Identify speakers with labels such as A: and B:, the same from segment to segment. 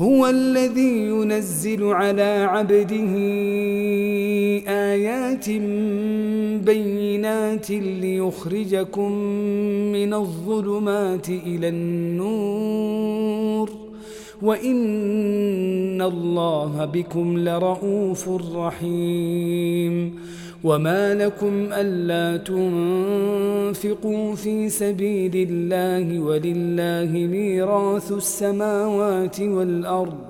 A: هو الذي ينزل على عبده آيات بينات ليخرجكم من الظلمات إلى النور وإن الله بكم لرؤوف رحيم وما لكم ألا تنفقوا في سبيل الله ولله ميراث السماوات والأرض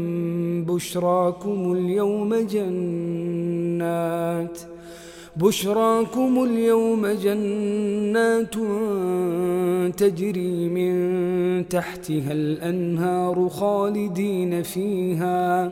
A: بشراكم اليوم جنات بشراكم اليوم جنات تجري من تحتها الأنهار خالدين فيها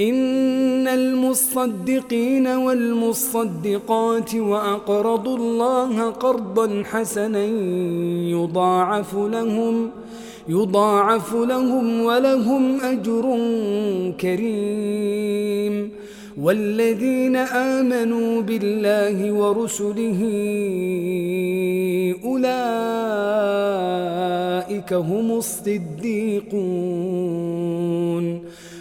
A: إن المصدقين والمصدقات وأقرضوا الله قرضا حسنا يضاعف لهم يضاعف لهم ولهم أجر كريم والذين آمنوا بالله ورسله أولئك هم الصديقون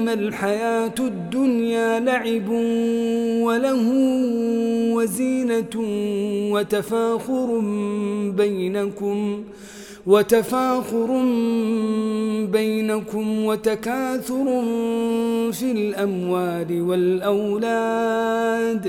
A: إنما الحياة الدنيا لعب وله وزينة وتفاخر بينكم وتفاخر بينكم وتكاثر في الأموال والأولاد ۖ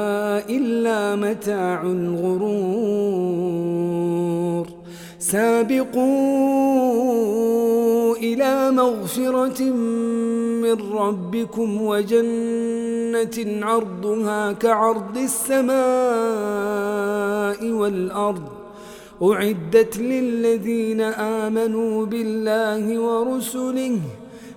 A: إلا متاع الغرور سابقوا إلى مغفرة من ربكم وجنة عرضها كعرض السماء والأرض أعدت للذين آمنوا بالله ورسله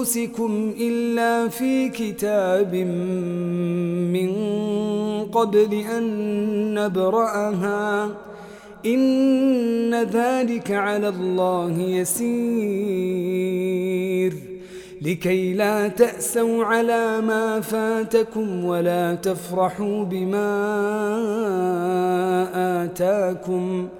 A: أنفسكم إلا في كتاب من قبل أن نبرأها إن ذلك على الله يسير لكي لا تأسوا على ما فاتكم ولا تفرحوا بما آتاكم ۖ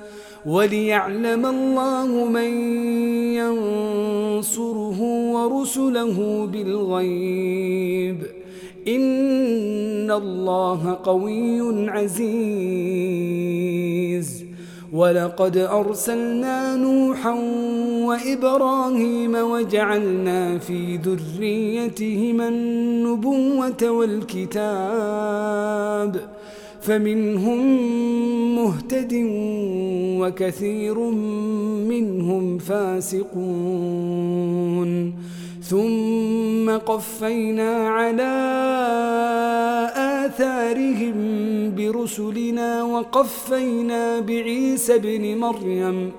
A: وليعلم الله من ينصره ورسله بالغيب إن الله قوي عزيز ولقد أرسلنا نوحا وإبراهيم وجعلنا في ذريتهما النبوة والكتاب فمنهم مهتد وكثير منهم فاسقون ثم قفينا على آثارهم برسلنا وقفينا بعيسى ابن مريم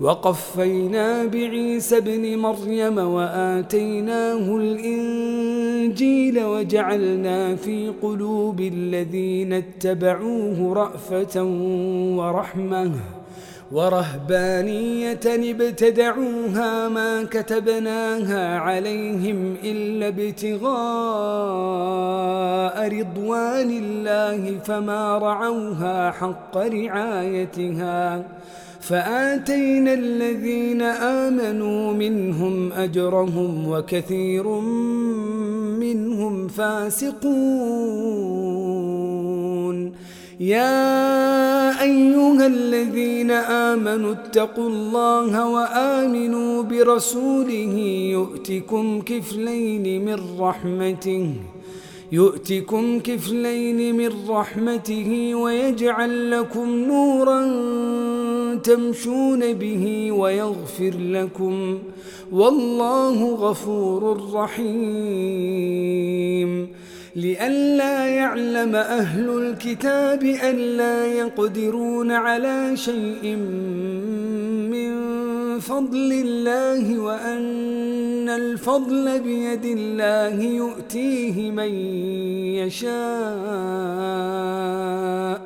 A: وقفينا بعيسى ابن مريم وآتيناه الإنسان الإنجيل وجعلنا في قلوب الذين اتبعوه رأفة ورحمة ورهبانية ابتدعوها ما كتبناها عليهم إلا ابتغاء رضوان الله فما رعوها حق رعايتها فآتينا الذين آمنوا منهم أجرهم وكثير منهم فاسقون يا ايها الذين امنوا اتقوا الله وامنوا برسوله يؤتكم كفلين من رحمته يؤتكم كفلين من رحمته ويجعل لكم نورا تمشون به ويغفر لكم والله غفور رحيم لئلا يعلم أهل الكتاب ألا يقدرون على شيء من فضل الله وأن الفضل بيد الله يؤتيه من يشاء